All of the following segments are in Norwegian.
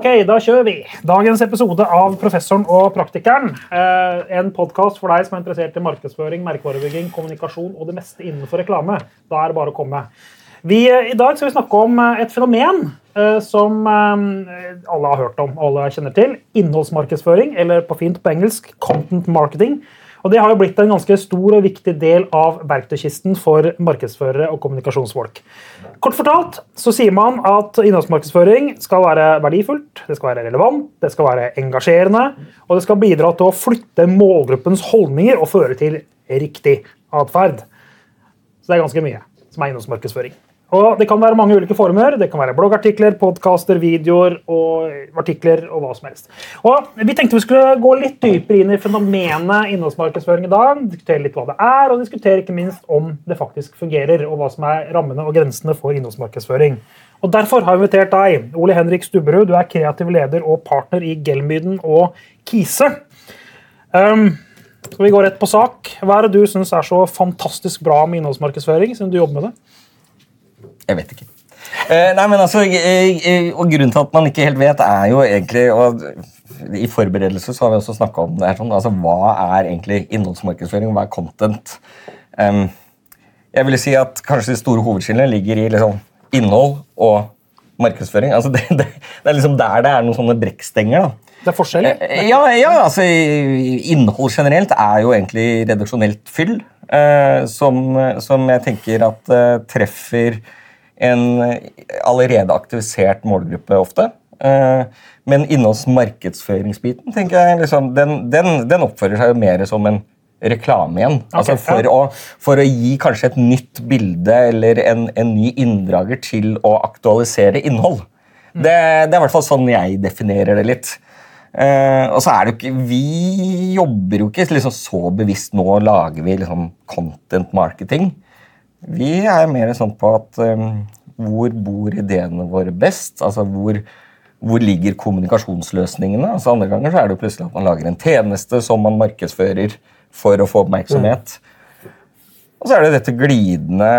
Ok, da kjører vi. Dagens episode av Professoren og praktikeren. Eh, en podkast for deg som er interessert i markedsføring, merkevarebygging, kommunikasjon og det meste innenfor reklame. Da er det bare å komme. Vi, eh, I dag skal vi snakke om eh, et fenomen som alle har hørt om alle kjenner til. Innholdsmarkedsføring, eller på fint på engelsk content marketing. Og Det har jo blitt en ganske stor og viktig del av verktøykisten for markedsførere og kommunikasjonsfolk. Kort fortalt så sier man at innholdsmarkedsføring skal være verdifullt, det skal være relevant, det skal være engasjerende, og det skal bidra til å flytte målgruppens holdninger og føre til riktig atferd. Så det er ganske mye som er innholdsmarkedsføring. Og Det kan være mange ulike former. Det kan være bloggartikler, podkaster, videoer og artikler og hva som helst. Og Vi tenkte vi skulle gå litt dypere inn i fenomenet innholdsmarkedsføring i dag. Diskutere litt hva det er, og diskutere ikke minst om det faktisk fungerer, og hva som er rammene og grensene for innholdsmarkedsføring. Og Derfor har vi invitert deg, Ole Henrik Stubberud. Du er kreativ leder og partner i Gelmyden og Kise. Um, skal vi gå rett på sak? Hva er det du syns er så fantastisk bra med innholdsmarkedsføring, siden du jobber med det? Jeg vet ikke. Eh, nei, men altså, eh, eh, og Grunnen til at man ikke helt vet, er jo egentlig og I forberedelse så har vi også snakka om det her, sånn, altså, hva er egentlig innholdsmarkedsføring, hva er content? Um, jeg vil si at kanskje de store hovedskillene ligger i liksom, innhold og markedsføring. Altså, det, det, det, er liksom der det er noen sånne brekkstenger. da. Det er forskjell? Ja, ja, altså Innhold generelt er jo egentlig redaksjonelt fyll, eh, som, som, jeg tenker at eh, treffer en allerede aktivisert målgruppe ofte. Men men innholdsmarkedsføringsbiten tenker jeg, liksom, den, den, den, oppfører seg jo mer som en reklame igjen. Okay, altså for, ja. å, for, å, gi kanskje et nytt bilde eller en, en ny inndrager til å aktualisere innhold. Mm. Det, det, er i hvert fall sånn jeg definerer det litt. Uh, og så er det jo ikke, Vi jobber jo ikke liksom så bevisst nå lager vi liksom content marketing. Vi er mer sånn på at um, hvor bor ideene våre best? Altså hvor, hvor ligger kommunikasjonsløsningene? Altså Andre ganger så er det jo plutselig at man lager en tjeneste som man markedsfører for å få oppmerksomhet. Mm. Og så er det dette glidende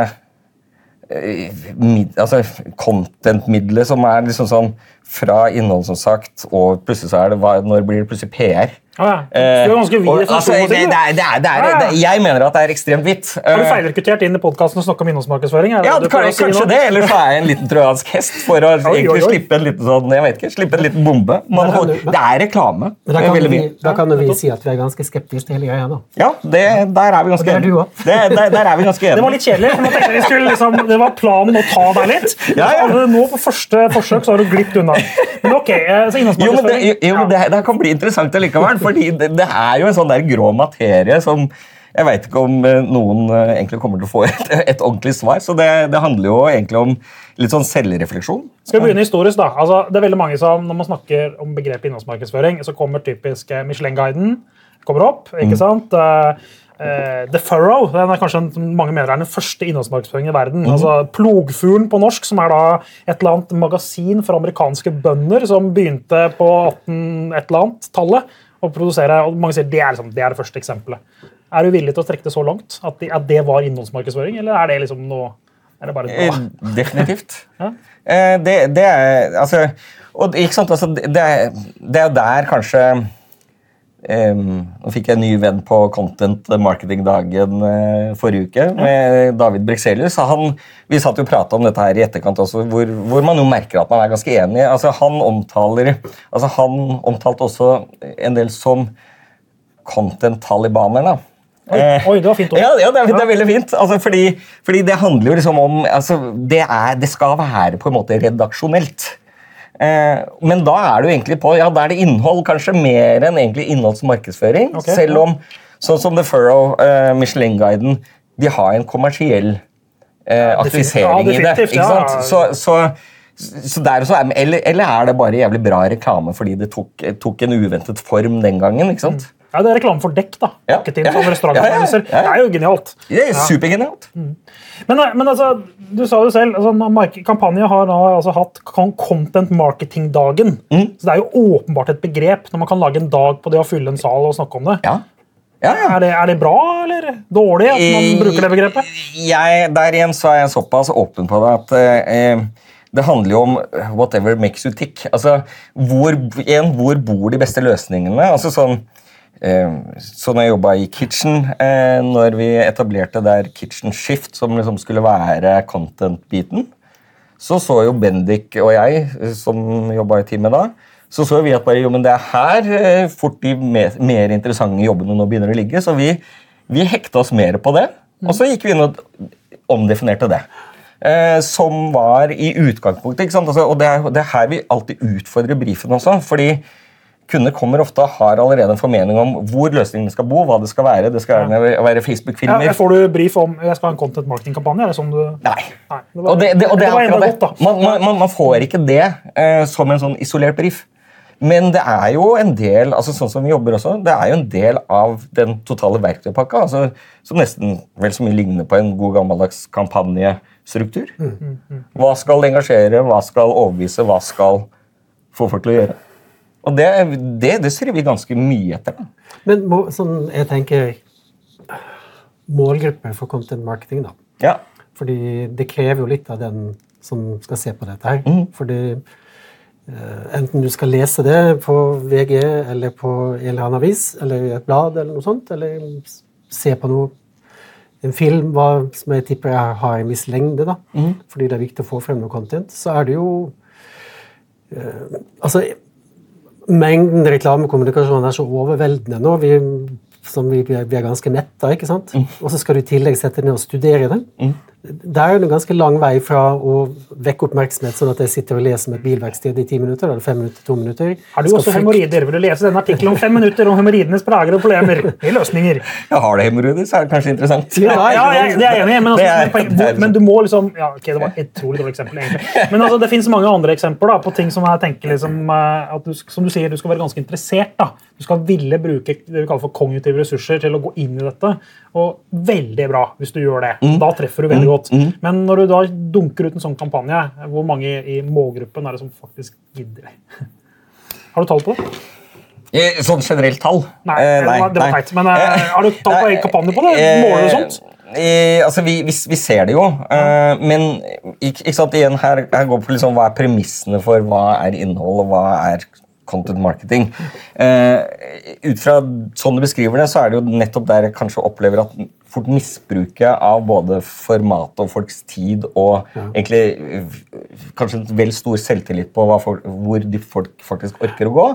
eh, mid, altså content-middelet som er liksom sånn fra innhold, som sagt, og plutselig så er det Når blir det plutselig PR? Ah, ja. Det er ganske vid altså, det, det er, det er, det er, ah, Jeg mener at det er ekstremt hvitt. Har du feilrekruttert inn i podkasten og snakka om innholdsmarkedsføring? Ja, kan, kanskje si det, eller så er jeg en liten trojansk hest for å oi, oi, oi. slippe en liten sånn, jeg vet ikke, slippe en liten bombe. Man, du, det er reklame. Da kan, vi, da kan vi si at vi er ganske skeptiske til hele greia. da. Ja, der er vi ganske enige. Der, der, er vi ganske enige. Det var litt kjedelig. Skulle, liksom, det var planen å ta deg litt. Ja, ja. Nå på første forsøk så har du glipt unna. Men ok, eh, så innholdsmarkedsføring Jo, men det, jo, det, det kan bli interessant likevel. Fordi det, det er jo en sånn der grå materie som jeg veit ikke om eh, noen eh, egentlig kommer til å få et, et ordentlig svar. Så det, det, handler jo egentlig om litt sånn selvrefleksjon. Skal vi begynne historisk, da? Altså, det er veldig mange som, Når man snakker om begrepet innholdsmarkedsføring, så kommer typisk eh, Michelin-guiden kommer opp. ikke mm. sant? Uh, uh, The Furrow den er kanskje mange mener er den første innholdsmarkedsføringen i verden. Mm. altså Plogfuglen på norsk, som er da et eller annet magasin for amerikanske bønder som begynte på 18 et eller annet tallet å produsere. og Mange sier det er, liksom, det er det første eksempelet. Er du villig til å trekke det så langt at det, at det var innholdsmarkedsføring, eller er det liksom noe er det bare eh, Definitivt. ja? eh, det, det, er Altså, og, ikke sant, altså det, det er der kanskje Um, nå fikk jeg en ny venn på Content Marketing-dagen uh, forrige uke, med David Brexelius. Han, vi satt jo prata om dette her i etterkant også, hvor, hvor, man jo merker at man er ganske enig. Altså, han, omtaler, altså, han omtalte også en del som content-talibaner. Oi, eh, oi, det var fint ord. Ja, ja, det, er, det er veldig fint. Altså, fordi, fordi, det handler jo liksom om altså, det, er, det skal være på en måte redaksjonelt. Eh, men da er du egentlig på, ja, da er det innhold, kanskje mer enn egentlig innholdsmarkedsføring. Okay, selv om, sånn som The Furrow, uh, Michelin-guiden, de har en kommersiell uh, aktivisering ja, i det. ikke sant? Så, så, så er, eller, eller, er det bare jævlig bra reklame fordi det tok, tok en uventet form den gangen? ikke sant? Mm. Ja, Det er reklame for dekk. da. Ja. Inn, ja. Ja, ja, det er jo genialt. Det er supergenialt. Mm. Men, men altså, du sa jo selv, altså, Kampanje har da, altså, hatt Content Marketing-dagen. Mm. Så Det er jo åpenbart et begrep når man kan lage en dag på det å fylle en sal og snakke om det. Ja. Ja, ja. Er, det, er, det, bra eller dårlig at man bruker det begrepet? Jeg, der igjen så er jeg såpass åpen på det at eh, det handler jo om whatever makes you tick. Altså, hvor, igjen, hvor bor de beste løsningene? Altså sånn, eh, så når jeg jobba i Kitchen, eh, når vi etablerte der Kitchen Shift, som liksom skulle være content-biten, så så jo Bendik og jeg, som jobba i teamet da, så så vi at bare, jo, men det er her eh, fort de mer, mer interessante jobbene nå begynner å ligge. Så vi, vi hekta oss mer på det, og så gikk vi inn og omdefinerte det. Eh, som var i utgangspunktet. ikke sant? Altså, og det er, det er her vi alltid utfordrer brifen også. fordi Kunder kommer ofte og har allerede en formening om hvor løsningene skal bo, hva det skal være. Det skal være, Facebook-filmer. får du brief om jeg skal ha en content marketing-kampanje? Er det sånn du Nei. Nei, det var- Og det, det, og det, det er akkurat det. Man, man, man, man får ikke det eh, som en sånn isolert brief. Men det er jo en del altså sånn som vi jobber også, det er jo en del av den totale verktøypakka. Altså, som nesten vel så mye ligner på en god gammeldags kampanjestruktur. Hva skal engasjere, hva skal overbevise, hva skal få folk til å gjøre? Og det, det, det ser vi ganske mye etter. da. Men må, sånn, jeg tenker målgruppe for content marketing, da. Ja. Fordi det krever jo litt av den som skal se på dette her. Fordi uh, enten du skal lese det på VG eller på en eller annen avis eller i et blad eller noe sånt, eller se på noe en film hva, som jeg tipper jeg har en viss lengde, da, fordi det er viktig å få frem noe content, så er det jo uh, Altså, mengden reklamekommunikasjon er så overveldende nå. Vi, som vi, vi er ganske metta, ikke sant? Og så skal du i tillegg sette deg ned og studere det. Det er jo en ganske lang vei fra å vekke oppmerksomhet sånn at jeg sitter og leser om et bilverksted i ti minutter, eller fem minutter, to minutter. Har du Skal også hemoroider? Vil du lese denne artikkelen om fem minutter om hemoroidenes plager og problemer? I løsninger. Ja, har du hemoroider, så er det kanskje interessant. Ja, Ja, jeg, det er jeg enig i, men, altså, poeng- er- men du må liksom ja, ok, Det var et utrolig dårlig eksempel, egentlig. Men altså, det fins mange andre eksempler da, på ting som jeg tenker liksom, eh, at du, som du sier, du skal være ganske interessert. da. Du skal ville bruke det vi kaller for kognitive ressurser til å gå inn i dette. Og veldig bra hvis du gjør det. Mm. Da treffer du veldig godt. Men når du da dunker ut en sånn kampanje, hvor mange i målgruppen er det som faktisk gidder det? Har du tall på det? Eh, Sånn generelt tall? Nei, Eh, det var- det var teit, men, eh, har du tall på egen en kampanje på det? eh, Måler du sånt? Eh, altså, vi, vi, vi ser det jo, eh, men ikke, ikke sant, igjen her, her går på liksom, hva er premissene for hva er innhold, og hva er content marketing. Eh, ut fra sånn du beskriver det, så er det jo nettopp der jeg kanskje opplever at fort misbruket av både formatet og folks tid og egentlig eh, kanskje en vel stor selvtillit på folk, hvor de folk faktisk orker å gå,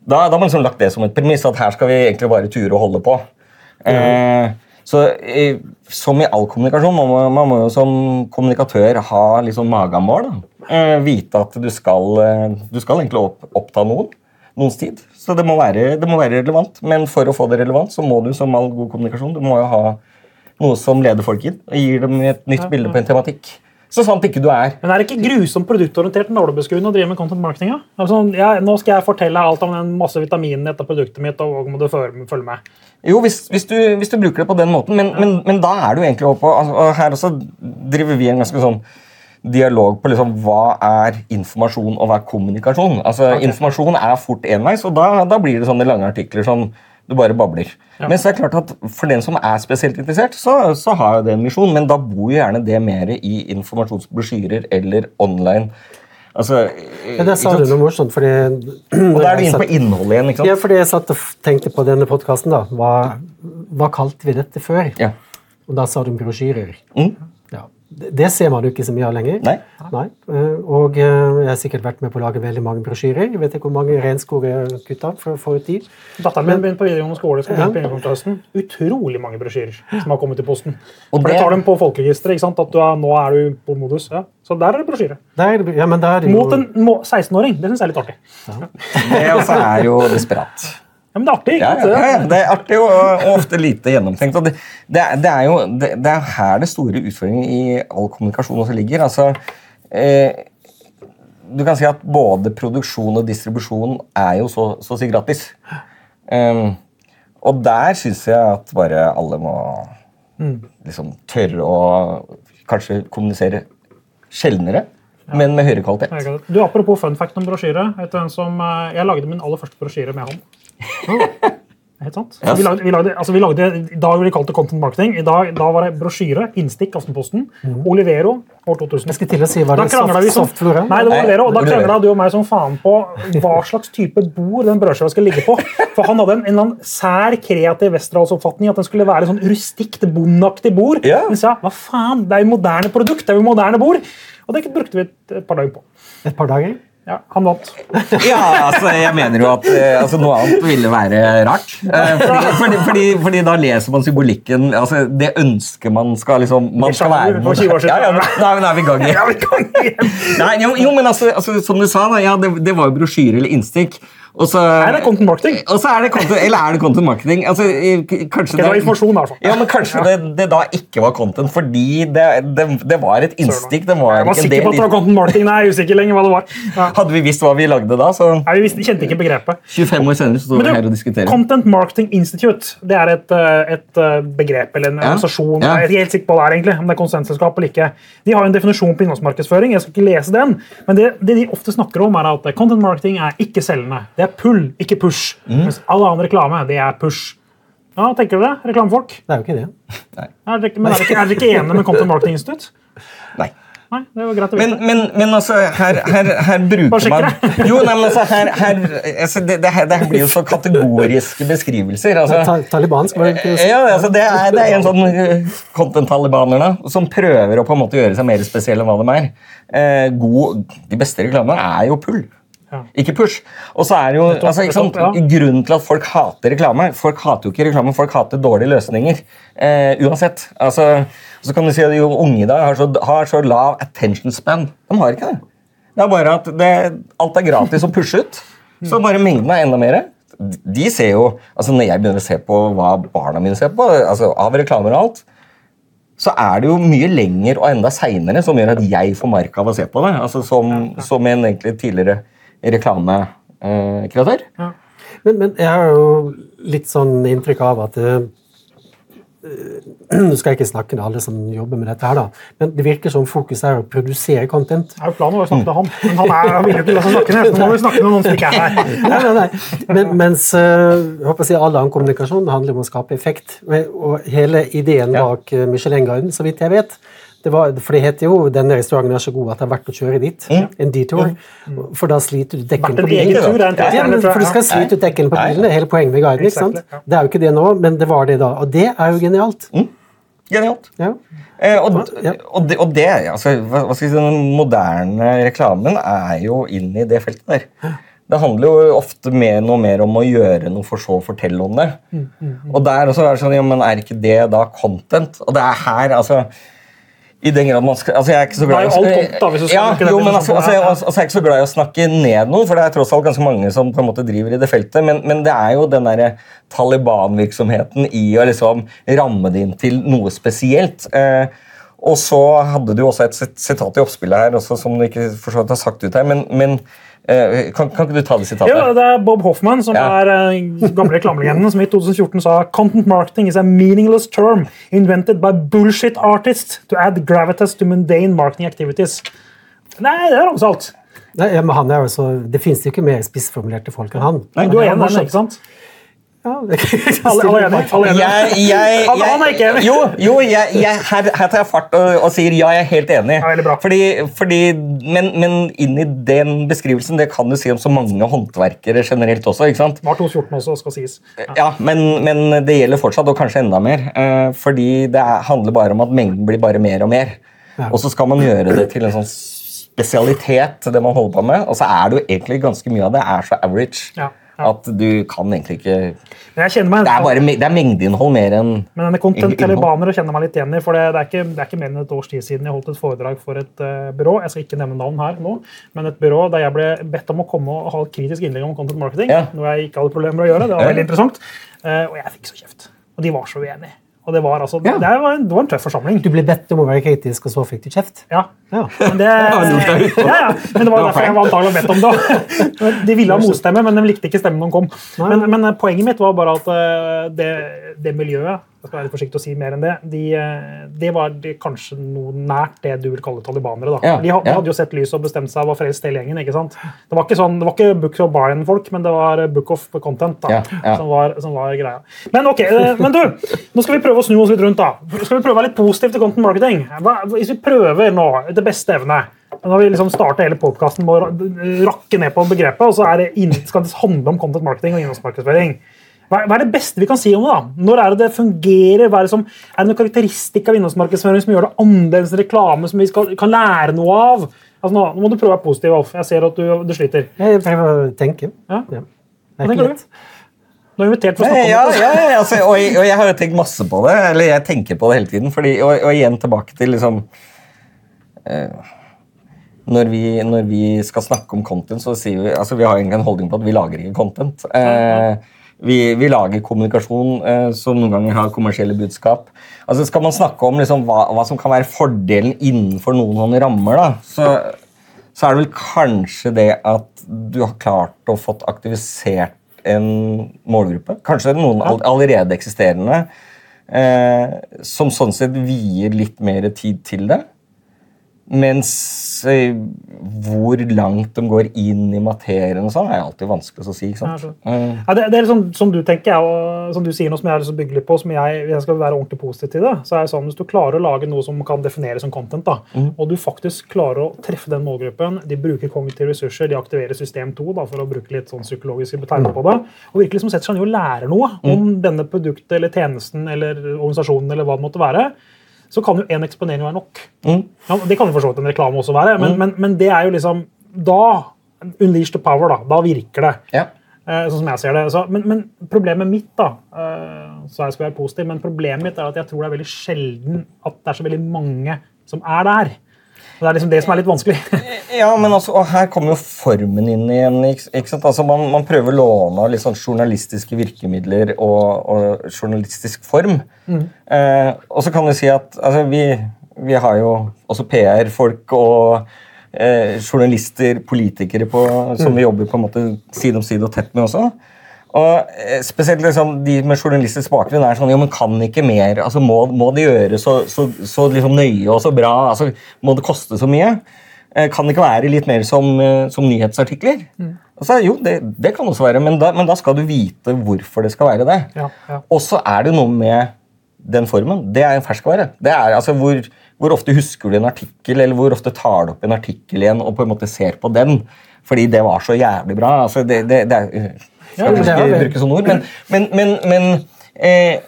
da, da har man liksom lagt det som et premiss at her skal vi egentlig bare ture og holde på. Eh, så eh, Som i all kommunikasjon, man må, man må jo som kommunikatør ha liksom magamål. Eh, vite at du skal, eh, du skal egentlig opp, oppta noen. Noens tid. Så det må, være, det må være relevant. Men for å få det relevant, så må du som all god kommunikasjon du må jo ha noe som leder folk inn og gir dem et nytt bilde på en tematikk. Så sant ikke du er Men er det ikke grusomt produktorientert nålebeskuende å drive med content marketing? Altså, ja, nå skal jeg fortelle alt om den masse vitaminen i dette produktet mitt, og må du følge med. Jo, hvis, hvis, du, hvis du bruker det på den måten, men, men, men da er du egentlig oppe på altså, Her også driver vi en ganske sånn dialog på liksom, hva er informasjon og hva er kommunikasjon. Altså, Informasjon er fort enveis, og da, da blir det sånne lange artikler som du bare babler. Men så er det klart at for den som er spesielt interessert, så, så har jo det en misjon, men da bor jo gjerne det mer i informasjonsbrosjyrer eller online. Altså, Ja, det sa du noe morsomt, fordi Og da er du inne på innholdet igjen. ikke sant? Ja, fordi jeg satt og tenkte på denne podkasten, da. Hva, hva kalte vi dette før? Ja. Og da sa du brosjyrer. Mm. Ja. Det, ser man jo ikke så mye av lenger. Nei. Nei. Og eh, jeg har sikkert vært med på å lage veldig mange brosjyrer. Jeg vet ikke hvor mange regnskog jeg har kutta for å få ut de. Datteren min begynte på videregående skole skal Ja. begynne på innenfor. Utrolig mange brosjyrer som har kommet i posten. Og For det tar dem på folkeregisteret. ikke sant? At du er, nå er du på modus. Ja. Så der er det brosjyre. Ja, jo Mot en 16-åring. Det syns jeg er litt artig. Det også er jo desperat. Ja, Men det er artig. ikke Ja, sant? ja, ja, det er artig og, og ofte lite gjennomtenkt. Det, det, det er jo det, det er her det store utfordringen i all kommunikasjon også ligger. Altså, eh, du kan si at både produksjon og distribusjon er jo så, så å si gratis. Um, og der syns jeg at bare alle må liksom tørre å kanskje kommunisere sjeldnere, men med høyere kvalitet. Du, Apropos fun fact om brosjyre. Eh, Jeg lagde min aller første brosjyre med hånd. Helt sant. Yes. vi, lagde, vi, lagde, altså vi lagde, Da ville vi kalt det content marketing. I dag, da var det brosjyre, innstikk, Aftenposten, Olivero år 2000. Jeg skal til å si, hva det soft, vi som, softflora? nei, det var Olivero, og da krangla du og meg som faen på hva slags type bord den brødskiva skal ligge på. For han hadde en, en eller annen sær kreativ Westerdals-oppfatning at den skulle være sånn rustikt, bondeaktig bord. Yeah. Men sa hva faen, det er jo moderne produkt, det er jo moderne bord. Og det brukte vi et par dager på. Et par dager? Ja, Han vant. Ja, altså, jeg mener jo at eh, altså, noe annet ville være rart. Eh, fordi, fordi, fordi, fordi da leser man symbolikken altså, Det ønsker man skal liksom Man skal være For 20 år. Ja, ja, er vi- er vi i gang igjen. Nei, jo, jo, men altså, altså, som du sa, da, ja, det, det var jo brosjyre eller innstikk. Og så, er det content marketing. Er det content, eller er det content marketing? Altså, kanskje Det var informasjon, i hvert fall. Ja, men kanskje det, det da ikke var content, fordi det, det, det var et innstikk. Det var Jeg var sikker på at det var content marketing. Nei, jeg er usikker lenger hva det var. Ja. Hadde vi visst hva vi lagde da, så Nei, Vi visste, kjente ikke begrepet. 25 år senere så står vi her og diskuterer. Content Marketing Institute det er et, eh, et eh, begrep eller en Ja. organisasjon. Ja. Jeg er helt sikker på hva det er egentlig, om det er konsensselskap eller ikke. De har en definisjon på innholdsmarkedsføring. Jeg skal ikke lese den, men det, det de ofte snakker om, er at content marketing er ikke selgende. Det er pull, ikke push. Mm. Mens all annen reklame, det er push. Ja, tenker du det, reklamefolk? Det er jo ikke det. Er dere, men er dere, ikke- er dere ikke enige med Content Marketing Institute? Nei. Nei, det var greit å vite. men, men altså, her, her, her bruker man Jo, nei, men altså, her, her, altså det, det, her, det her blir jo så kategoriske beskrivelser. Altså. Ta Taliban skal være Ja, altså det, er, det er en sånn eh, content-talibaner da, som prøver å på en måte gjøre seg mer spesiell enn hva de er. Eh, god, de beste reklamene er jo pull. Ja. Ikke push. Og så er det jo, altså, sant. Grunnen til at folk hater reklame Folk hater jo ikke reklame, folk hater dårlige løsninger. Eh, uansett. Altså, så kan du si at jo unge i dag har så, har så lav attention span. De har ikke det. Det er bare at det, alt er gratis å pushe ut. Så bare mengden er enda mer. De ser jo, altså Når jeg begynner å se på hva barna mine ser på, altså av reklamer og alt, så er det jo mye lenger og enda seinere som gjør at jeg får mark av å se på det. Altså Som, som en egentlig tidligere reklamekreatør. Men, men jeg har jo litt sånn inntrykk av at eh, Nå skal jeg ikke snakke med alle som jobber med dette, her da, men det virker som fokuset er å produsere content. Det er jo planen vår å snakke med han, men han er villig til å la seg snakke ned. Så må vi snakke med noen som ikke er her. Nei, nei, nei. Men, mens eh, jeg håper å si, all annen kommunikasjon handler om å skape effekt. Og hele ideen bak uh, Michelin-guiden, så vidt jeg vet, det var, for det heter jo 'denne restauranten er så god at det er verdt å kjøre dit'. En detour. For da sliter du dekkene på bilen. tur, er Ja, men for du skal slite ut dekkene på bilen. Det er hele poenget med guiden. ikke sant? Det er jo ikke det nå, men det var det da. Og det er jo genialt. Genialt. Ja. Eh, og, og, det, og det, altså, hva, hva skal jeg si, den moderne reklamen er jo inn i det feltet der. Det handler jo ofte mer, noe mer om å gjøre noe for så å fortelle om det. Og der også er det sånn, ja, men er ikke det da content? Og det er her, altså i den grad man skal, altså Jeg er ikke så glad i å snakke ned noen, for det er tross alt ganske mange som på en måte driver i det feltet. Men, men det er jo den derre Taliban-virksomheten i å liksom ramme det inn til noe spesielt. Eh, og så hadde du også et sitat i oppspillet her også, som du ikke for så vidt har sagt ut her, men, men kan, kan ikke du ta det sitatet? Ja, det er Bob Hoffman, som Ja. er uh, gamle reklamelegenden, som i 2014 sa Content marketing is a meaningless term invented by bullshit artists to add gravitas to mundane marketing activities. Nei, det er ramsalt. Nei, ja, men han er jo så, Det finnes jo ikke mer spissformulerte folk enn han. Nei, du er en ikke sant? Ja, Alle, alle enige? Alle? Jeg, jeg, Han- han er ikke enig. Jo, jo jeg, jeg, her, her tar jeg fart og, og sier ja, jeg er helt enig. Ja, bra. Fordi, fordi, men, men inni den beskrivelsen det kan du si om så mange håndverkere generelt også. ikke sant? Var 2014 også, skal sies. Ja, men, men det gjelder fortsatt, og kanskje enda mer. Eh, fordi det er, handler bare om at mengden blir bare mer og mer. Ja. Og så skal man gjøre det til en sånn spesialitet, det man holder på med. Og så er det jo egentlig ganske mye av det er så average Ja, ja. At du kan egentlig ikke Det er bare det er mengdeinnhold mer enn Men denne content talibaner kjenner meg litt igjen i. for det, det, er ikke, det er ikke mer enn et års tid siden jeg holdt et foredrag for et uh, byrå. Jeg skal ikke nevne navn her nå, men et byrå der jeg ble bedt om å komme og ha et kritisk innlegg om content marketing. Ja. Noe jeg ikke hadde problemer med å gjøre. Det var veldig interessant. Uh, og jeg fikk så kjeft. Og de var så uenige. Og det var, altså, Ja. det, var en, det var en tøff forsamling. Du ble bedt om å være kritisk, og så fikk du kjeft. Ja. Ja. Men det, ja, ja. men det var derfor jeg var antagelig bedt om det. De ville ha motstemme, men de likte ikke stemmen de kom. Men, men poenget mitt var bare at eh, det, det miljøet jeg skal være forsiktig å si mer enn det, de, eh, det var de, kanskje noe nært det du vil kalle talibanere. da. Ja, de, had- de ja. hadde jo sett lyset og bestemt seg og å frelst hele gjengen. ikke sant? Det var ikke sånn, det var ikke Book of Brian-folk, men det var Book of Content da, Ja. Som, var, som var greia. Men ok, eh, men du, nå skal vi prøve å snu oss litt rundt. da. Skal vi prøve å være litt positive til content marketing? Hva, hvis vi prøver nå, etter beste evne Nå har vi liksom startet hele podkasten med å rakke ned på begrepet, og så er det skal det handle om content marketing og innholdsmarkedsføring. Hva, er det beste vi kan si om det? da? Når er det det fungerer? Hva er, det som, er det noen karakteristikk av innholdsmarkedsføring som gjør det annerledes enn reklame, som vi skal, kan lære noe av? Altså, nå, nå må du prøve å være positiv, Alf. Jeg ser at du, du sliter. Jeg prøver å tenke. Ja. Ja. Det er ikke tenker du? lett. Du er invitert for å snakke ja, om det. ja, ja, altså, og, jeg- og jeg har jo tenkt masse på det. Eller jeg tenker på det hele tiden. Fordi, og, og igjen tilbake til liksom eh, når, vi, når vi skal snakke om content, så sier vi altså vi har egentlig en holdning på at vi lager ikke content. Eh, vi, vi lager kommunikasjon eh, som noen ganger har kommersielle budskap. Altså Skal man snakke om liksom, hva, hva som kan være fordelen innenfor noen sånne rammer, da, så, så er det vel kanskje det at du har klart å fått aktivisert en målgruppe. Kanskje noen all, allerede eksisterende. Eh, som sånn sett vier litt mer tid til det. Mens eh, hvor langt de går inn i materien, og sånn, er alltid vanskelig å si. ikke sant? Ja, Eh, Ja, det, det er sånn, som du tenker, og som du sier noe som jeg er så til å bygge litt på, som jeg, jeg skal være ordentlig positiv til det, så er det sånn, hvis du klarer å lage noe som kan defineres som content, da, og du faktisk klarer å treffe den målgruppen, de bruker kognitive ressurser, de aktiverer system 2, da, for å bruke litt sånn psykologiske betegner på det, og virkelig liksom setter seg ned og lærer noe om denne produktet eller tjenesten eller organisasjonen eller hva det måtte være, så kan jo en eksponering være nok. Mm. Ja, det kan jo for så vidt en reklame også være, men, men, men det er jo liksom Da unleash the power, da. Da virker det. ja. Eh, sånn som jeg ser det. Så, men, men problemet mitt da, eh, så jeg skal være positiv, men problemet mitt er at jeg tror det er veldig sjelden at det er så veldig mange som er der. Og Det er liksom det som er litt vanskelig. Ja, men altså, og her kommer jo formen inn igjen. Ikke, sant? Altså, man, man prøver å låne av litt sånn journalistiske virkemidler og, og journalistisk form. Eh, og så kan du si at altså, vi, vi har jo også PR-folk og eh, journalister, politikere på, som vi jobber på en måte side om side og tett med også. Og eh, spesielt liksom, De med journalistisk bakgrunn er sånn jo, men kan ikke mer. altså Må, må det gjøres så, så, så liksom nøye og så bra? altså Må det koste så mye? Eh, Kan det ikke være litt mer som, eh, som nyhetsartikler? Mm. så, er jo, det, det kan også være, men da, men da skal du vite hvorfor det skal være det. Ja, ja. Og så er det noe med den formen. Det er en ferskvare. Det er altså hvor, hvor ofte husker du en artikkel, eller hvor ofte tar du opp en artikkel igjen og på en måte ser på den fordi det var så jævlig bra. altså det, det, det er, skal har ikke vi. bruke sånne ord, men, men, men, men eh,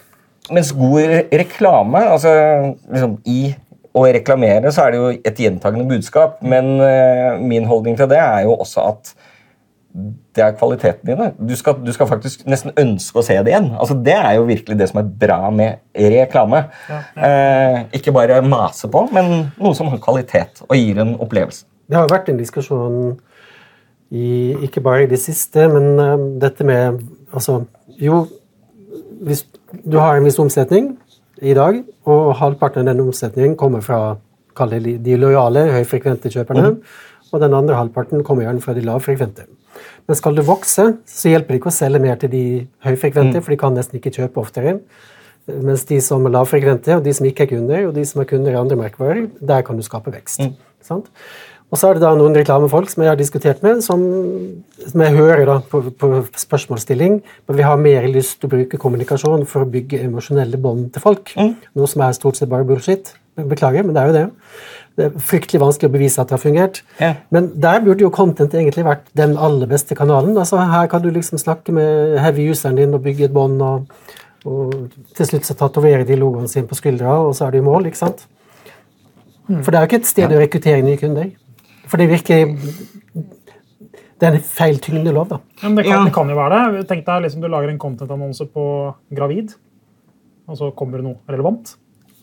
mens god reklame altså liksom i å reklamere så er det jo et gjentagende budskap, men eh, min holdning til det er jo også at det er kvaliteten i det. Du skal, du skal faktisk nesten ønske å se det igjen. Altså, det er jo virkelig det som er bra med reklame. Eh, ikke bare mase på, men noe som har kvalitet og gir en opplevelse. Det har vært en diskusjon i, ikke bare i det siste, men uh, dette med altså, Jo, hvis du har en viss omsetning i dag, og halvparten av den omsetningen kommer fra kall det de lojale, høyfrekvente kjøperne, og den andre halvparten kommer gjerne fra de lavfrekvente. Men skal du vokse, så hjelper det ikke å selge mer til de høyfrekvente, for de kan nesten ikke kjøpe oftere. Mens de som er lavfrekvente, og de som ikke er kunder, og de som er kunder i andre merkevarer, der kan du skape vekst. Sant? Og så er det da noen reklamefolk som jeg har diskutert med, som, som jeg hører da på, på spørsmålsstilling, men vi har mer lyst til å bruke kommunikasjon for å bygge emosjonelle bånd til folk. Noe som er stort sett bare bullshit. Beklager, men det er jo det. Det er fryktelig vanskelig å bevise at det har fungert. Yeah. Men der burde jo content egentlig vært den aller beste kanalen. Altså Her kan du liksom snakke med heavy useren din og bygge et bånd, og, og til slutt så tatoverer de logoen sin på skuldra, og så er du i mål. ikke sant? For det er jo ikke et sted å rekruttere nye kunder. For det virker Det er en feil tyngdelov, da. Men det, kan, Ja. det kan jo være det. Tenk deg liksom du lager en content-annonse på gravid, og så kommer det noe relevant.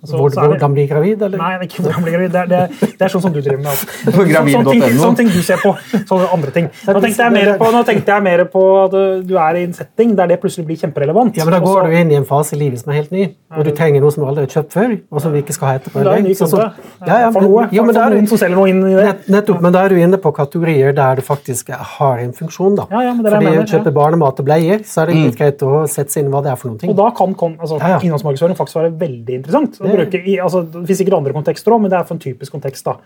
Så- Hvor, så er det- hvordan bli gravid, eller? Nei, ikke hvordan bli gravid. Det er, det, det er sånn som du driver med. Altså. Gravid.no. Sånne ting, sånn, ting du ser på. Sånne andre ting. Nå tenkte jeg mer på, nå jeg mer på at uh, du er i en setting der det plutselig blir kjemperelevant. Ja, men Da går Også, du inn i en fase i livet som er helt ny, og du trenger noe som du aldri har kjøpt før. og som vi ikke skal ha etterpå. Det er en ny Sånn kunde. Ja, ja, for men- noe. jo, men for da er noen som selger noe inn i det. Nett, nettopp, men da er du inne på kategorier der du faktisk har en funksjon. da. Ja, ja, men det er Fordi det jeg å kjøpe ja. barnemat og bleier, så er det litt greit å sette seg inn hva det er for noen ting. Og da kan altså, Ja, ja. innholdsmarkedsføring faktisk være veldig interessant. Bruke i, altså, det finnes sikkert andre kontekster òg, men det er for en typisk kontekst. da.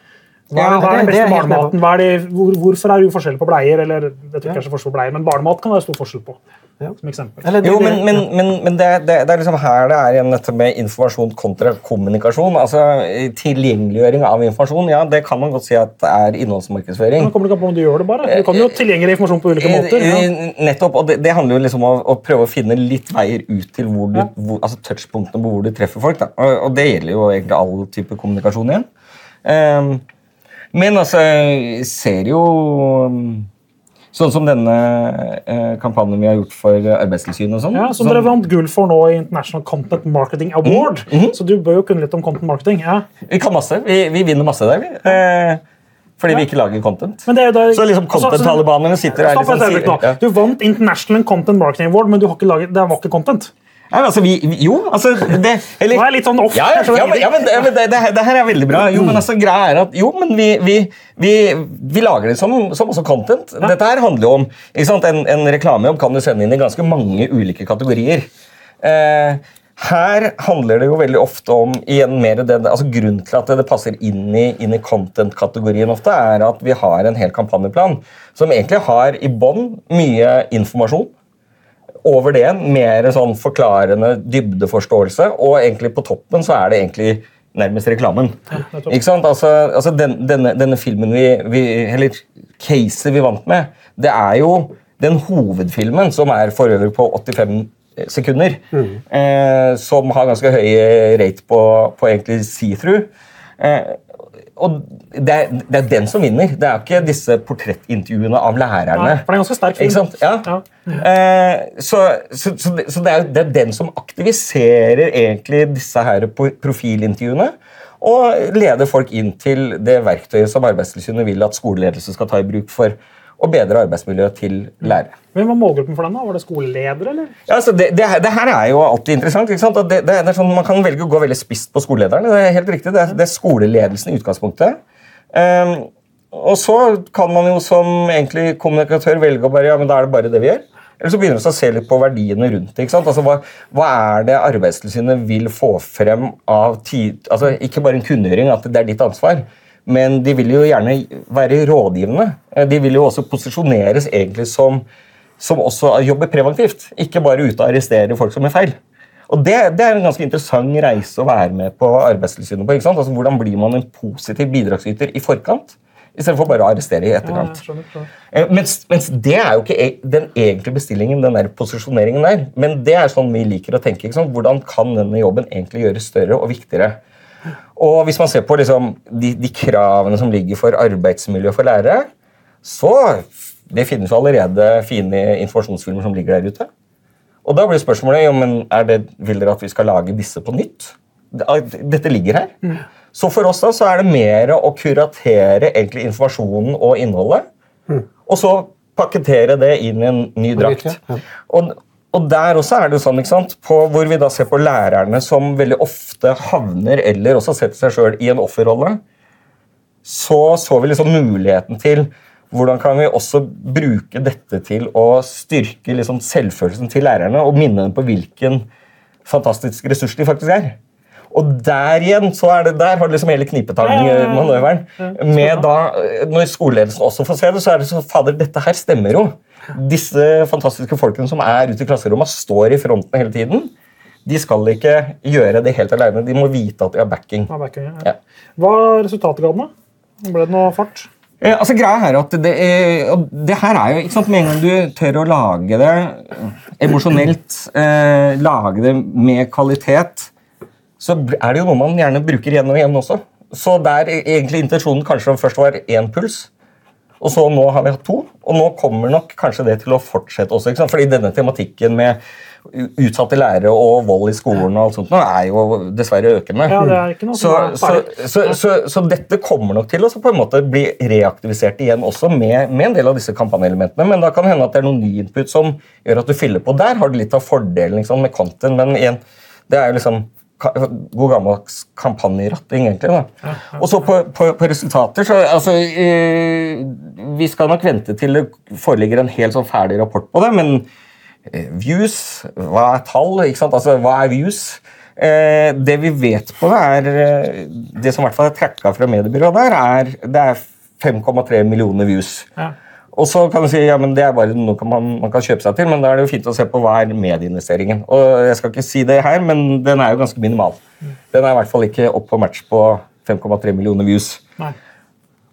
Hva er, hva er den beste barnematen? Hva er det, hvor, hvorfor er det forskjell på bleier? Eller, jeg tror ikke det er så forskjell på bleier, men barnemat kan det være stor forskjell på. Ja. Som eksempel. Eller det- Jo, men, men, men, men det, det, det er liksom her det er igjen dette med informasjon kontra kommunikasjon. Altså Tilgjengeliggjøring av informasjon, ja, det kan man godt si at er innholdsmarkedsføring. Men kommer det ikke på om du gjør det bare? Du kan jo tilgjengelig informasjon på ulike måter. Ja. Eh, Nettopp, og det, det handler jo liksom om å, å prøve å finne litt veier ut til hvor du, hvor, altså touchpunktene på hvor du treffer folk. Da. Og, og det gjelder jo egentlig all type kommunikasjon igjen. Ehm, men altså, jeg ser jo um, Sånn som denne eh, kampanjen vi har gjort for Arbeidstilsynet og sånn. Ja, som dere vant gull for nå i International Content Marketing Award. Mhm, Så du bør jo kunne litt om content marketing. ja. Vi kan masse. Vi, vi vinner masse der, vi. Eh, fordi vi ikke lager content. Men det er jo da, Så liksom altså, content-talibanerne sitter her er et liksom, sier- ja. Du vant International Content Marketing Award, men du har ikke laget, det var ikke content. Men altså, vi, jo, altså det, eller, Nå er litt sånn off. Ja, ja, ja, men, ja, men, det, men det, det, det her er veldig bra. Jo, men altså, greia er at jo, men vi, vi, vi, vi lager det som, som også content. Dette her handler jo om ikke sant? En, en reklamejobb kan du sende inn i ganske mange ulike kategorier. Eh, her handler det jo veldig ofte om igjen mer det, altså Grunnen til at det passer inn i, inn i content-kategorien ofte, er at vi har en hel kampanjeplan som egentlig har i bånn mye informasjon over det igjen mer sånn forklarende dybdeforståelse, og egentlig på toppen så er det egentlig nærmest reklamen. Ikke sant? Altså, altså den, denne, denne filmen vi, vi Eller caset vi vant med, det er jo den hovedfilmen, som er for øvrig på 85 sekunder, eh, som har ganske høy rate på, på egentlig see-through. Eh, og det er, det er den som vinner. Det er ikke disse portrettintervjuene av lærerne. Nei, for det er ganske sterk film. Ja. Ja. Eh, så så, så, det, så det, er, det er den som aktiviserer egentlig disse her profilintervjuene. Og leder folk inn til det verktøyet som Arbeidstilsynet vil at skoleledelse skal ta i bruk for å bedre arbeidsmiljøet til lærere. Hvem var målgruppen for den? da? Var det skoleledere, eller? Ja, altså det, det, det her er jo alltid interessant. ikke sant? Det, det, er sånn, man kan velge å gå veldig spisst på skolelederne. Det er helt riktig. Det det er skoleledelsen i utgangspunktet. Um, og så kan man jo som egentlig kommunikatør velge å bare ja, men da er det bare det vi gjør. Eller så begynner vi å se litt på verdiene rundt det. ikke sant? Altså, hva, hva er det Arbeidstilsynet vil få frem av tid, altså Ikke bare en kunngjøring, at det er ditt ansvar, men de vil jo gjerne være rådgivende. Eh, De vil jo også posisjoneres egentlig som som også jobber preventivt, ikke bare ute og arrestere folk som gjør feil. Og det, det er en ganske interessant reise å være med på Arbeidstilsynet på. ikke sant? Altså, Hvordan blir man en positiv bidragsyter i forkant, istedenfor bare å arrestere i etterkant? Ja, skjønner, skjønner. Eh, Mens, mens det er jo ikke e- den egentlige bestillingen, den der posisjoneringen der. Men det er sånn vi liker å tenke. ikke sant? Hvordan kan denne jobben egentlig gjøres større og viktigere? Og hvis man ser på liksom, de, de kravene som ligger for arbeidsmiljø for lærere, så det finnes jo allerede fine informasjonsfilmer som ligger der ute. Og da blir spørsmålet jo, men er det, vil dere at vi skal lage disse på nytt. Dette ligger her. Så for oss da, så er det mer å kuratere egentlig informasjonen og innholdet, og så pakkettere det inn i en ny drakt. Ja. Og, og der også er det jo sånn, ikke sant, på, hvor vi da ser på lærerne som veldig ofte havner eller også setter seg sjøl i en offerrolle, så så vi liksom muligheten til hvordan kan vi også bruke dette til å styrke liksom selvfølelsen til lærerne og minne dem på hvilken fantastisk ressurs de faktisk er. Og der igjen så er det, der har du liksom hele knipetangmanøveren. Med da, Når skoleledelsen også får se det, så er det så Fader, dette her stemmer jo. Disse fantastiske folkene som er ute i klasserommet, står i fronten hele tiden. De skal ikke gjøre det helt alene. De må vite at de har backing. Ja, backing, ja. Ja. Hva er resultatet ga den, da? Ble det noe fart? Eh, altså greia er at det, er, det her er jo ikke sant, Med en gang du tør å lage det emosjonelt, eh, lage det med kvalitet, så er det jo noe man gjerne bruker igjen og igjen også. Så der e- egentlig intensjonen kanskje først var én puls, Og så nå har vi hatt to, og nå kommer nok kanskje det til å fortsette også. ikke sant? Fordi denne tematikken med utsatte lærere og vold i skolen og alt sånt nå er jo dessverre økende. Ja, det er ikke noe så, så, så, så, så dette kommer nok til å på en måte bli reaktivisert igjen også med, med en del av disse kampanjeelementene. Men da kan det hende at det er noen ny input som gjør at du fyller på. Der har du litt av fordelen liksom, med content, men igjen, det er jo liksom god gammeldags kampanjeratting, egentlig. da. Og så på, på, på resultater så altså, Vi skal nok vente til det foreligger en helt sånn ferdig rapport på det, men eh, views, hva er tall? ikke sant? Altså, hva er views? Eh, det vi vet på det, er eh, Det som i hvert fall er tracka fra mediebyrået der, er det er 5,3 millioner views. Ja. Og så kan du si ja, men det er bare noe man, man kan kjøpe seg til, men da er det jo fint å se på hva er medieinvesteringen. Og Jeg skal ikke si det her, men den er jo ganske minimal. Den er i hvert fall ikke opp på match på 5,3 millioner views. Nei.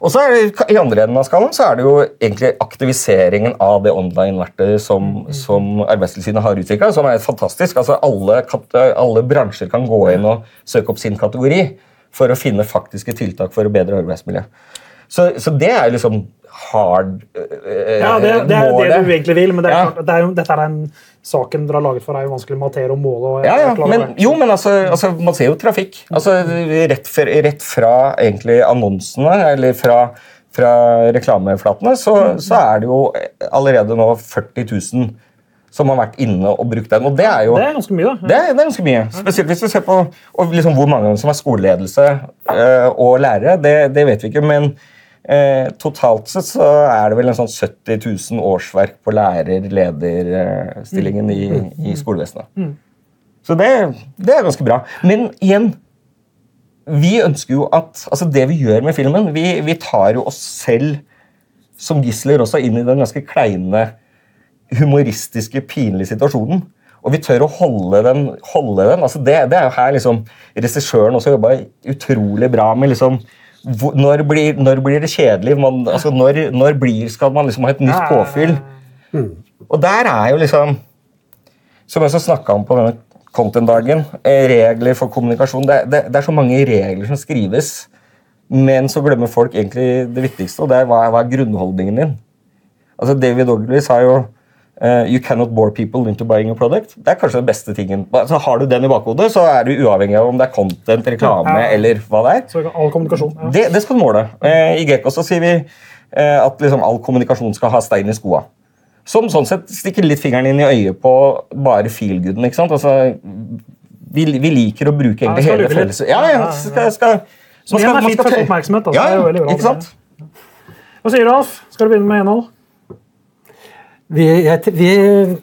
Og så er det, I andre enden av skallen så er det jo egentlig aktiviseringen av det online-verktøyet som, som Arbeidstilsynet har utvikla, som er fantastisk. Altså alle, alle bransjer kan gå inn og søke opp sin kategori for å finne faktiske tiltak for å bedre arbeidsmiljø. Så, så det er liksom hard øh, Ja, det, det er jo det du egentlig vil, men det er Ja. det er jo, dette er en saken dere har laget for, er jo vanskelig å matere og måle. Og Ja, ja, men, jo, men altså, altså, man ser jo trafikk. Altså, rett, fra, rett fra egentlig annonsene, eller fra, fra reklameflatene, så, så er det jo allerede nå 40 000 som har vært inne og brukt den. Og det er jo Det er ganske mye, da. det det er ganske mye. Spesielt hvis du ser på liksom hvor mange som er skoleledelse eh, og lærere. Det, det vet vi ikke, men eh, totalt sett så er det vel en sånn 70 000 årsverk på lærer-lederstillingen i, i skolevesenet. Så det, det er ganske bra. Men igjen vi ønsker jo at altså Det vi gjør med filmen Vi, vi tar jo oss selv som gisler også inn i den ganske kleine humoristiske, pinlige situasjonen. Og vi tør å holde den. Holde den. Altså det, det er jo her liksom regissøren også jobba utrolig bra med. liksom hvor, når, blir, når blir det kjedelig? Man, altså når, når blir, skal man liksom ha et nytt påfyll? Og der er jo liksom Som jeg snakka om på denne content-dagen, eh, regler for kommunikasjon. Det, det, det er så mange regler som skrives, men så glemmer folk egentlig det viktigste, og det er hva, hva er grunnholdningen din. Altså David Ogilvy har jo eh, You cannot bore people into buying a product. Det er kanskje den beste tingen. Altså, har du den i bakhodet, så er du uavhengig av om det er content, reklame Ja. eller hva det er. Så all kommunikasjon. Ja. Det, det skal du måle. Uh, I Gekko så sier vi uh, at liksom all kommunikasjon skal ha stein i skoa. Som sånn sett stikker litt fingeren inn i øyet på bare feelgooden. ikke sant? Altså, vi, vi liker å bruke egentlig ja, hele felles... Ja, ja, skal, skal, skal, man er man fint for tørre- oppmerksomhet, altså. Ja, Det er jo veldig bra. ikke sant? Hva sier du, Alf? Skal du begynne med innhold? Vi, jeg, vi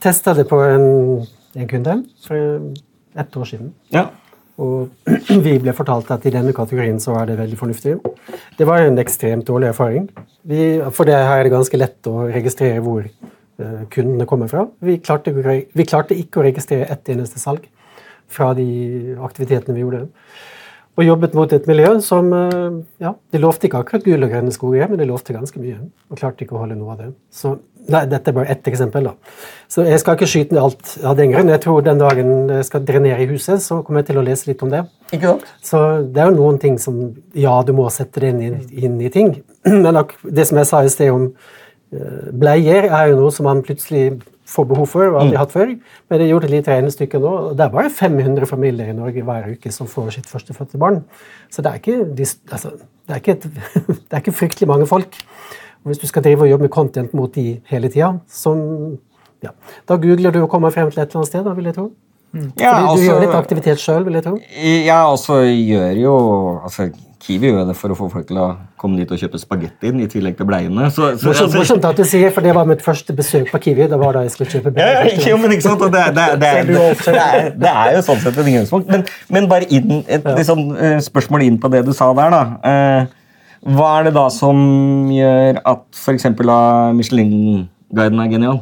testa det på en, en kunde for ett år siden. Ja. Og vi ble fortalt at i denne kategorien så er det veldig fornuftig. Det var en ekstremt dårlig erfaring. Vi, for det her er det ganske lett å registrere hvor eh, kundene kommer fra. Vi klarte, vi klarte ikke å registrere ett eneste salg fra de aktivitetene vi gjorde. Og jobbet mot et miljø som eh, ja, Det lovte ikke akkurat gull og grønne skoger, men det lovte ganske mye. Og klarte ikke å holde noe av det. Så nei, Dette er bare ett eksempel. da. Så Jeg skal ikke skyte ned alt av den grunn. Jeg tror den dagen jeg skal drenere i huset, så kommer jeg til å lese litt om det. Ikke sant? Så det er jo noen ting som Ja, du må sette det inn i, inn i ting. Men det som jeg sa i sted om eh, bleier, er jo noe som man plutselig får behov for og aldri hatt før. Men jeg gjorde et lite regnestykke nå, og det er bare 500 familier i Norge hver uke som får sitt førstefødte barn. Så det er ikke, altså, det er ikke, et, det er ikke fryktelig mange folk. Og hvis du skal drive og jobbe med content mot de hele tida, ja, Da googler du og kommer frem til et eller annet sted, da, vil jeg tro. Ja, Fordi du altså- gjør litt aktivitet sjøl, vil jeg tro. Ja, altså gjør jo altså, Kiwi gjør det for å få folk til å komme dit og kjøpe spagettien i tillegg til bleiene. Så, så, Morsomt, altså- morsomt at du sier, for det var mitt første besøk på Kiwi. Det var da jeg skulle kjøpe Ja, ja, men ikke sant? Det, er- det, det, det, jo sånn sett et inngangspunkt. Men, men bare inn, et liksom, eh, spørsmål inn på det du sa der. da. Eh, hva er det da som gjør at f.eks. Michelin-guiden er genial?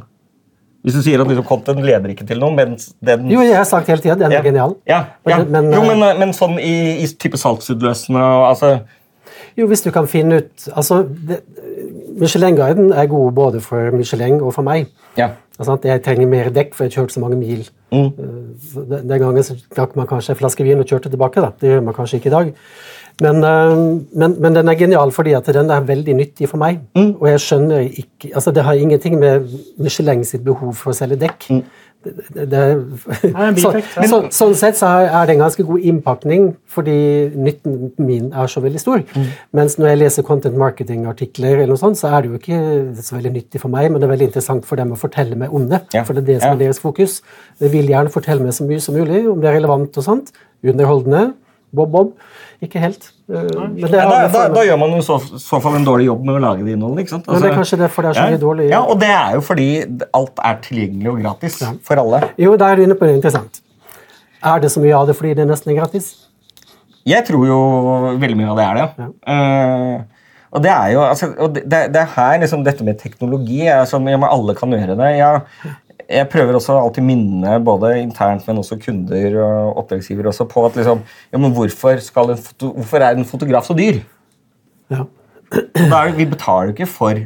Hvis du sier at liksom, content leder ikke til noe, mens den Jo, jeg har sagt hele tida den er Ja. genial. Ja, ja. Men- jo, eh, men, men sånn i, i type salgsutløsende og altså Jo, hvis du kan finne ut altså, Michelin-guiden er god både for Michelin og for meg. Ja. Altså, jeg trenger mer dekk, for jeg har kjørt så mange mil. Mm. Eh, Den gangen så drakk man kanskje en flaske vin og kjørte tilbake. da. Det gjør man kanskje ikke i dag. Men, eh, men, men den er genial fordi at den er veldig nyttig for meg. Og jeg skjønner ikke altså Det har ingenting med Michelin sitt behov for å selge dekk. Det, det, det, Nei, så, så, sånn sett så er det en ganske god innpakning, fordi nytten min er så veldig stor. Mens når jeg leser content marketing-artikler, eller noe sånt, så er det jo ikke så veldig nyttig for meg, men det er veldig interessant for dem å fortelle meg om det. Ja. For det er det som Ja. er deres fokus. De vil gjerne fortelle meg så mye som mulig, om det er relevant og sånt. Underholdende. Bob, bob. Ikke helt. Uh, Men det, Ja, er da, da, da gjør man jo så, så fall en dårlig jobb med å lage det innholdet. ikke sant? Altså, Men det er kanskje derfor det er så mye dårlig- Ja, og det er jo fordi alt er tilgjengelig og gratis for alle. Jo, da er du inne på det interessant. Er det så mye av det fordi det er nesten gratis? Jeg tror jo veldig mye av det er det. Eh, og det er jo altså, og det, det er her liksom dette med teknologi er som ja, men alle kan gjøre det. Jeg, jeg prøver også alltid minne både internt, men også kunder og oppdragsgivere også på at liksom, ja, men hvorfor, skal en foto, hvorfor er en fotograf så dyr? Ja. Da er det, vi betaler jo ikke for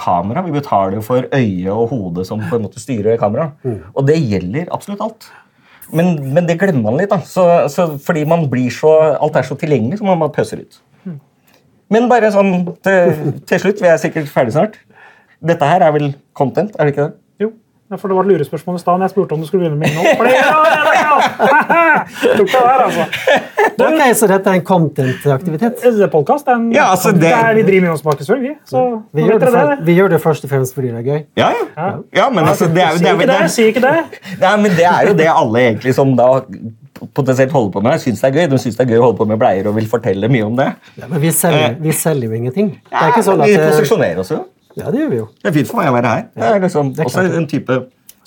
kamera, vi betaler jo for øye og hode som på en måte styrer kamera. Og det gjelder absolutt alt. Men, men det glemmer man litt. da. Så, så fordi man blir så, alt er så tilgjengelig, så må man pøser ut. Men bare sånn til, til slutt, vi er sikkert ferdig snart. Dette her er vel content, er det ikke det? For Det var et lurespørsmål i stad. Jeg spurte om du skulle begynne med innhold. For det, ja, det, det, ja. Tok det der, altså. Ok, Så dette er en content-aktivitet? Det en, Ja, altså, det- det er, vi driver med innholdsmarkedsføring, vi. Så Vi gjør, det for, det. vi gjør det først og fremst fordi det er gøy. Ja, ja. ja men altså, det er, jo det er, det det, er, si ikke det. Nei, men det er jo det alle egentlig som da potensielt holder på med, syns det er gøy. De syns det er gøy å holde på med bleier og vil fortelle mye om det. Ja, men vi selger, vi selger jo ingenting. Det er ikke sånn at Vi det, posisjonerer oss jo. Ja, det gjør vi jo. Det er fint for meg å være her. Det er liksom det er også en type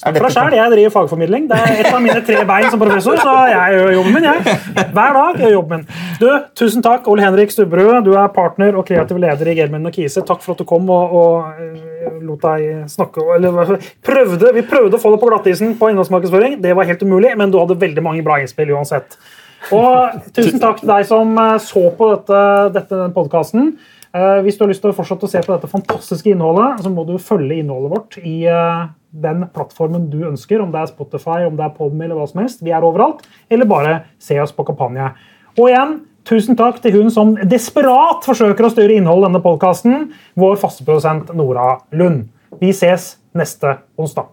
er For deg dette- selv, Jeg driver fagformidling. Det er et av mine tre bein som professor. så jeg gjør jobben min, jeg. Hver dag gjør jobben min. Du, Tusen takk, Ole Henrik Stubberud. Du er partner og kreativ leder i Gelmen og Kise. Takk for at du kom og, og eh, lot deg snakke eller prøvde, Vi prøvde å få det på glattisen på innholdsmarkedsføring. Det var helt umulig, men du hadde veldig mange bra innspill uansett. Og tusen takk til deg som eh, så på dette, dette podkasten. Hvis du har lyst til å fortsette å se på dette fantastiske innholdet, så må du følge innholdet vårt i eh, den plattformen du ønsker, om det er Spotify, om det er Podme eller hva som helst. Vi er overalt. Eller bare se oss på kampanje. Og igjen, tusen takk til hun som desperat forsøker å styre innholdet i denne podkasten, vår faste produsent Nora Lund. Vi ses neste onsdag.